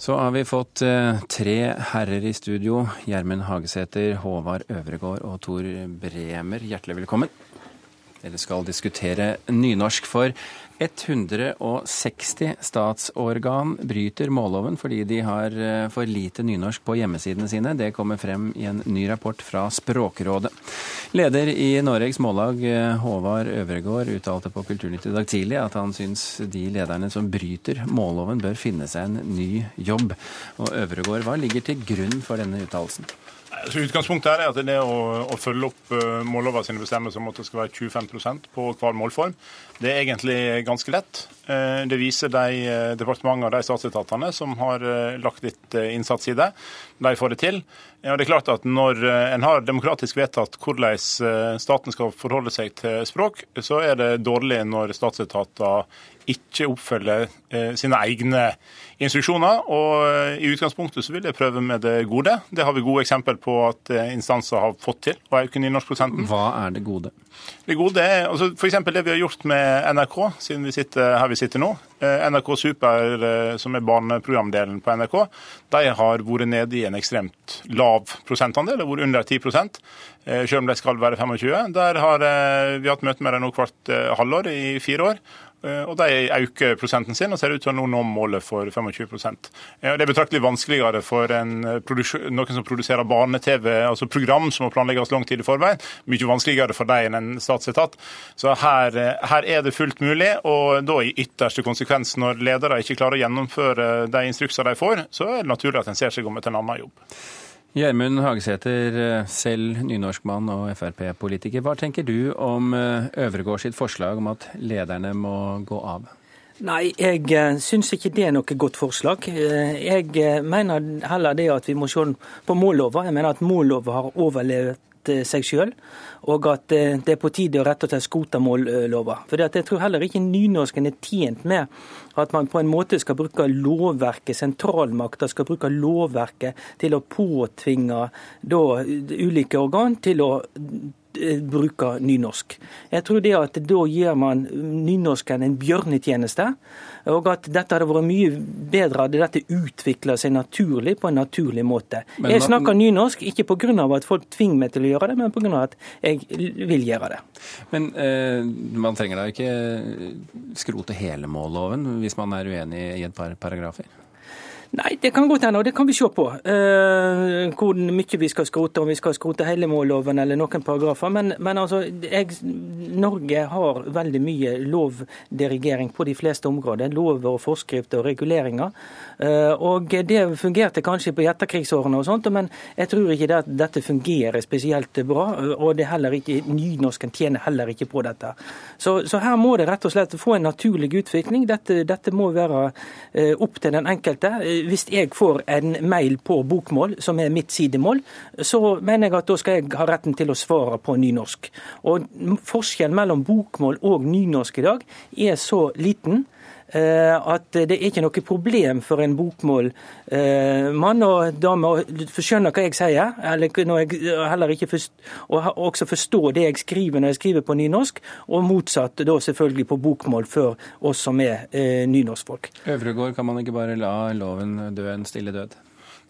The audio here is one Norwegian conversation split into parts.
Så har vi fått eh, tre herrer i studio. Gjermund Hagesæter, Håvard Øvregård og Tor Bremer. Hjertelig velkommen. Dere skal diskutere nynorsk, for 160 statsorgan bryter målloven fordi de har eh, for lite nynorsk på hjemmesidene sine. Det kommer frem i en ny rapport fra Språkrådet. Leder i Noregs Mållag, eh, Håvard Øvregård, uttalte på Kulturnytt i dag tidlig at han syns de lederne som bryter målloven, bør finne seg en ny jobb. Og Øvregård, hva ligger til grunn for denne uttalelsen? Så utgangspunktet her er at det å, å følge opp uh, mållova sine bestemmelser om at det skal være 25% på hver målform. Det er egentlig ganske lett. Uh, det viser de uh, departementene og de statsetatene som har lagt litt innsats i det. De får det til. Ja, det er klart at Når en har demokratisk vedtatt hvordan staten skal forholde seg til språk, så er det dårlig når statsetater ikke oppfølger sine egne instruksjoner. og eh, I utgangspunktet så vil jeg prøve med det gode. Det har vi gode eksempel på at eh, instanser har fått til. å øke nynorskprosenten. Hva er det gode? Det gode er altså f.eks. det vi har gjort med NRK, siden vi sitter her vi sitter nå. Eh, NRK Super, som er barneprogramdelen på NRK, de har vært nede i en ekstremt lav prosentandel, det har vært under 10 selv om de skal være 25. Der har vi hatt møte med dem nå hvert halvår i fire år. Eh, og De øker prosenten sin og ser ut til å nå målet for 25% Det er betraktelig vanskeligere for eh, noen som produserer barne-TV, altså program som må planlegges lang tid i forveien. Mye vanskeligere for dem enn en statsetat. Så her, eh, her, er det fullt mulig. Og da i ytterste konsekvens, når ledere ikke klarer å gjennomføre de instrukser de får, så er det naturlig at en ser seg om etter en annen jobb. Gjermund Hagesæter, eh, selv nynorskmann og Frp-politiker. Hva tenker du om eh, Øvregård sitt forslag om at lederne må gå av? Nei, jeg eh, syns ikke det er noe godt forslag. Jeg mener heller det at vi må se på mållova. Jeg mener at mållova har overlevd seg sjøl, og at det er på tide å rette og slett skrote. For jeg tror heller ikke nynorsken er tjent med at man på en måte skal bruke lovverket, sentralmakta skal bruke lovverket til å påtvinge da, ulike organ til å eh, bruke nynorsk. Jeg tror det at da gir man nynorsken en bjørnetjeneste. Og at dette hadde vært mye bedre hadde dette utvikla seg naturlig på en naturlig måte. Men, jeg snakker nynorsk ikke pga. at folk tvinger meg til å gjøre det, men pga. at jeg vil gjøre det. Men eh, man trenger da ikke skrote hele målloven hvis man er uenig i et par paragrafer? Nei, det kan godt hende, og det kan vi se på. Uh, hvor mye vi skal skrote, om vi skal skrote hele målloven eller noen paragrafer. Men, men altså, jeg, Norge har veldig mye lovdirigering på de fleste områder. Lover og forskrifter og reguleringer. Uh, og det fungerte kanskje på etterkrigsårene og sånt, men jeg tror ikke det at dette fungerer spesielt bra. Og det heller ikke, nynorsken tjener heller ikke på dette. Så, så, her må det rett og slett få en naturlig utvikling. Dette, dette må være uh, opp til den enkelte hvis jeg får en mail på bokmål, som er mitt sidemål, så mener jeg at da skal jeg ha retten til å svare på nynorsk. Og Forskjellen mellom bokmål og nynorsk i dag er så liten at det er ikke noe problem for en bokmålmann og dame å skjønne hva jeg sier, eller når jeg heller ikke forst, og også forstå det jeg skriver når jeg skriver på nynorsk, og motsatt da selvfølgelig på bokmål for oss som er eh, nynorskfolk. Øvregård, kan man ikke bare la loven dø en stille død?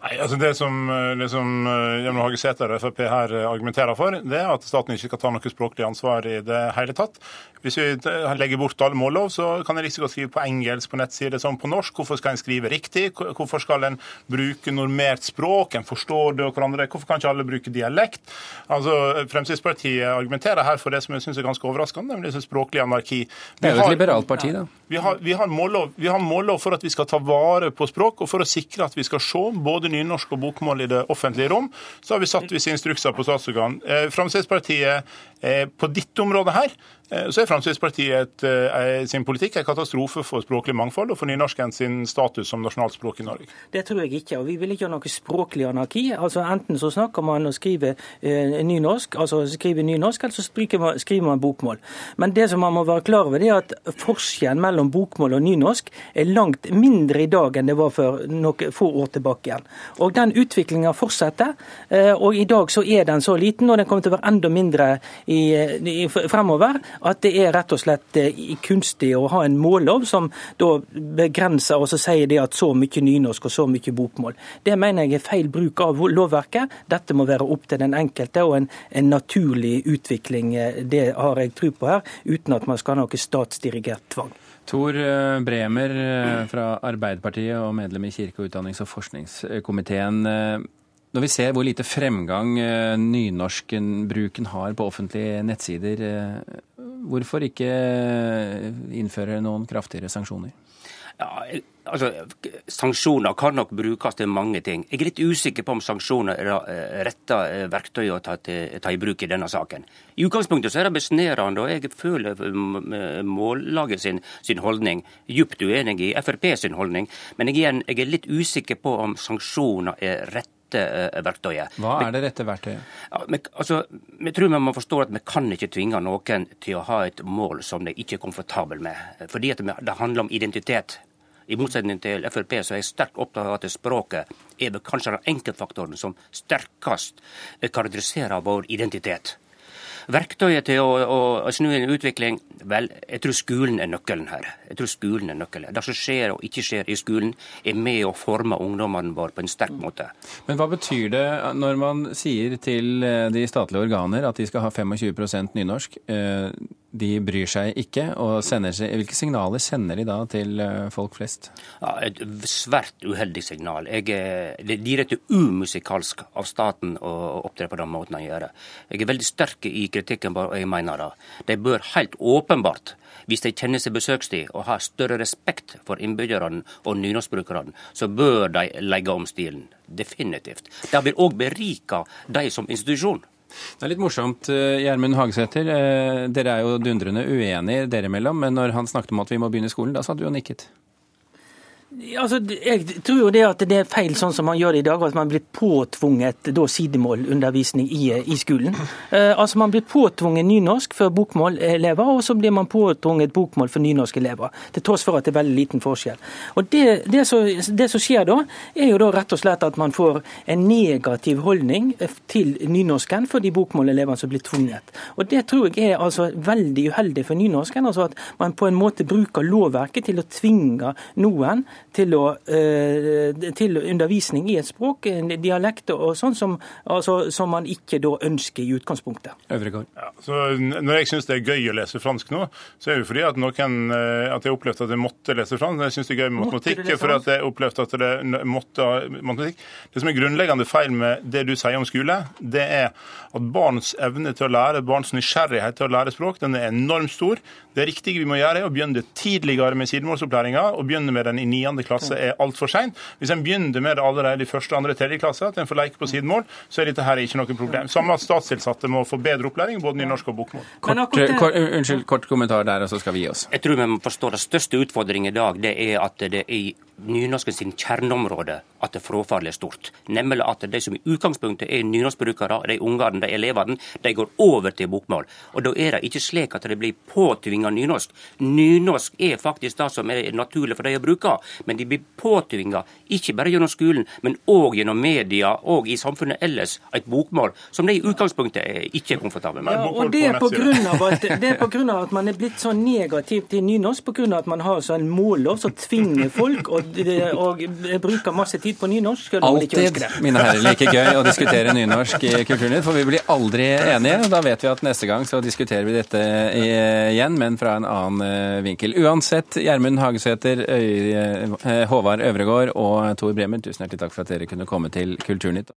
Nei, altså Det som, liksom, som Gjermund Hagesæter og Frp her argumenterer for, det er at staten ikke skal ta noe språklig ansvar i det hele tatt. Hvis vi legger bort alle mållov, så kan en å skrive på engelsk på nettside som på norsk. Hvorfor skal en skrive riktig? Hvorfor skal en bruke normert språk? En forstår det og hverandre. Hvorfor kan ikke alle bruke dialekt? Altså, Fremskrittspartiet argumenterer her for det som jeg syns er ganske overraskende, nemlig språklig anarki. Vi det er jo et liberalt parti, da. Vi har, vi, har mållov, vi har mållov for at vi skal ta vare på språk, og for å sikre at vi skal se både nynorsk og bokmål i det offentlige rom. Så har vi satt visse instrukser på statsorgan. Eh, Fremskrittspartiet eh, på ditt område her Eh, så er Fremskrittspartiet sin politikk en katastrofe for språklig mangfold og for nynorsken sin status som nasjonalspråk i Norge. Det tror jeg ikke. og Vi vil ikke ha noe språklig anarki. Altså Enten så snakker man og skriver nynorsk, altså skriver nynorsk, eller så man, skriver man bokmål. Men det som man må være klar over, er at forskjellen mellom bokmål og nynorsk er langt mindre i dag enn det var for noen få år tilbake igjen. Og Den utviklinga fortsetter. Eh, og I dag så er den så liten, og den kommer til å være enda mindre i, i, fremover at det er rett og slett kunstig å ha en mållov som da begrenser og så sier det at så mye nynorsk og så mye bokmål. Det mener jeg er feil bruk av lovverket. Dette må være opp til den enkelte og en, en naturlig utvikling. Det har jeg tro på her, uten at man skal ha noe statsdirigert tvang. Tor eh, Bremer eh, fra Arbeiderpartiet og medlem i kirke-, utdannings- og forskningskomiteen. Eh, når vi ser hvor lite fremgang nynorskenbruken har på offentlige nettsider, hvorfor ikke innføre noen kraftigere sanksjoner? Ja, altså, Sanksjoner kan nok brukes til mange ting. Jeg er litt usikker på om sanksjoner er det rette eh, verktøyet å ta, til, ta, i bruk i denne saken. I utgangspunktet så er det besnærende, og jeg føler mållaget sin, sin holdning. Djupt uenig i Frp sin holdning, men er, jeg er litt usikker på om sanksjoner er rette eh, verktøyet. Hva er det rette verktøyet? Ja, men, altså, vi tror man må forstå at Vi kan ikke tvinge noen til å ha et mål som de ikke er komfortable med. Fordi det handler om identitet. I motsetning til Frp så er jeg sterkt opptatt av at språket er kanskje den enkeltfaktoren som sterkest karakteriserer vår identitet. Verktøyet til å, å, å, snu en utvikling Vel, jeg tror skolen er nøkkelen her. Jeg tror skolen er nøkkelen. Det som skjer og ikke skjer i skolen, er med å forme ungdommene våre på en sterk måte. Men hva betyr det når man sier til eh, de statlige organer at de skal ha 25% nynorsk? Eh, de bryr seg ikke, og sender hvilke signaler sender de da til eh, folk flest? Ja, et svært uheldig signal. Jeg, det er direkte umusikalsk av staten å opptre på den måten han gjør. Jeg er veldig sterk i kritikken, og jeg mener det. De bør helt åpenbart hvis de kjenner seg besøkstid og har større respekt for innbyggerne og nynorskbrukerne, så bør de legge om stilen. Definitivt. Det vil òg berike de som institusjon. Det er litt morsomt, eh, Gjermund Hagesæter. Eh, dere er jo dundrende uenige dere imellom, men når han snakket om at vi må begynne skolen, da sa du og nikket. Altså, jeg tror jo det at det er feil sånn som man gjør det i dag, at man blir påtvunget da, sidemålundervisning i, i skolen. Eh, altså Man blir påtvunget nynorsk for bokmålelever, og så blir man påtvunget bokmål for nynorskelever. Til tross for at det er veldig liten forskjell. Og det, det, som, skjer da, er jo da rett og slett at man får en negativ holdning til nynorsken for de bokmålelevene som blir tvunget. Og Det tror jeg er altså veldig uheldig for nynorsken. altså At man på en måte bruker lovverket til å tvinge noen til, å, eh, til undervisning i et språk, en dialekt og sånn, som, altså, som, man ikke da ønsker i utgangspunktet. Ja, når jeg syns det er gøy å lese fransk nå, så er det fordi at, noen, eh, at jeg opplevde at jeg måtte lese fransk. Jeg syns det er gøy med matematikk for at jeg opplevde at det måtte matematikk. Det som er grunnleggende feil med det du sier om skole, det er at barns evne til å lære, barns nysgjerrighet til å lære språk, den er enormt stor. Det riktige vi må gjøre, er å begynne tidligere med sidemålsopplæringa, og begynne med den i 9 9. klasse er altfor seint. Hvis en begynner med det allerede i første, andre, tredje klasse, at en får leke på sidemål, så er dette her ikke noe problem. Samme at statstilsatte må få bedre opplæring både i norsk og bokmål. Kort, kort, unnskyld, kort kommentar der, og så skal vi gi oss. Jeg tror vi må forstå det største utfordringen i dag, det er at det i nynorsken sin kjerneområde at frafallet er stort. Nemlig at de som i utgangspunktet er nynorskbrukere, de ungene, de elevene, de går over til bokmål. Og da er det ikke slik at det blir påtvinga nynorsk. Nynorsk er faktisk det som er naturlig for de å bruke, men de blir påtvinga ikke bare gjennom skolen, men òg gjennom media og i samfunnet ellers, et bokmål som de i utgangspunktet er ikke er komfortable med. Ja, og det er på grunn av at, det er på grunn av at man er blitt så negativ til nynorsk, på grunn av at man har sånn en mållov som tvinger folk og, og bruker masse tid på nynorsk. Alltid, mine herrer, like gøy å diskutere nynorsk i Kulturnytt, for vi blir aldri enige. og Da vet vi at neste gang så diskuterer vi dette igjen, men fra en annen eh, vinkel. Uansett, Gjermund Hagesæter, eh, Håvard Øvregård og Tor Bremer, tusen hjertelig takk for at dere kunne komme til Kulturnytt.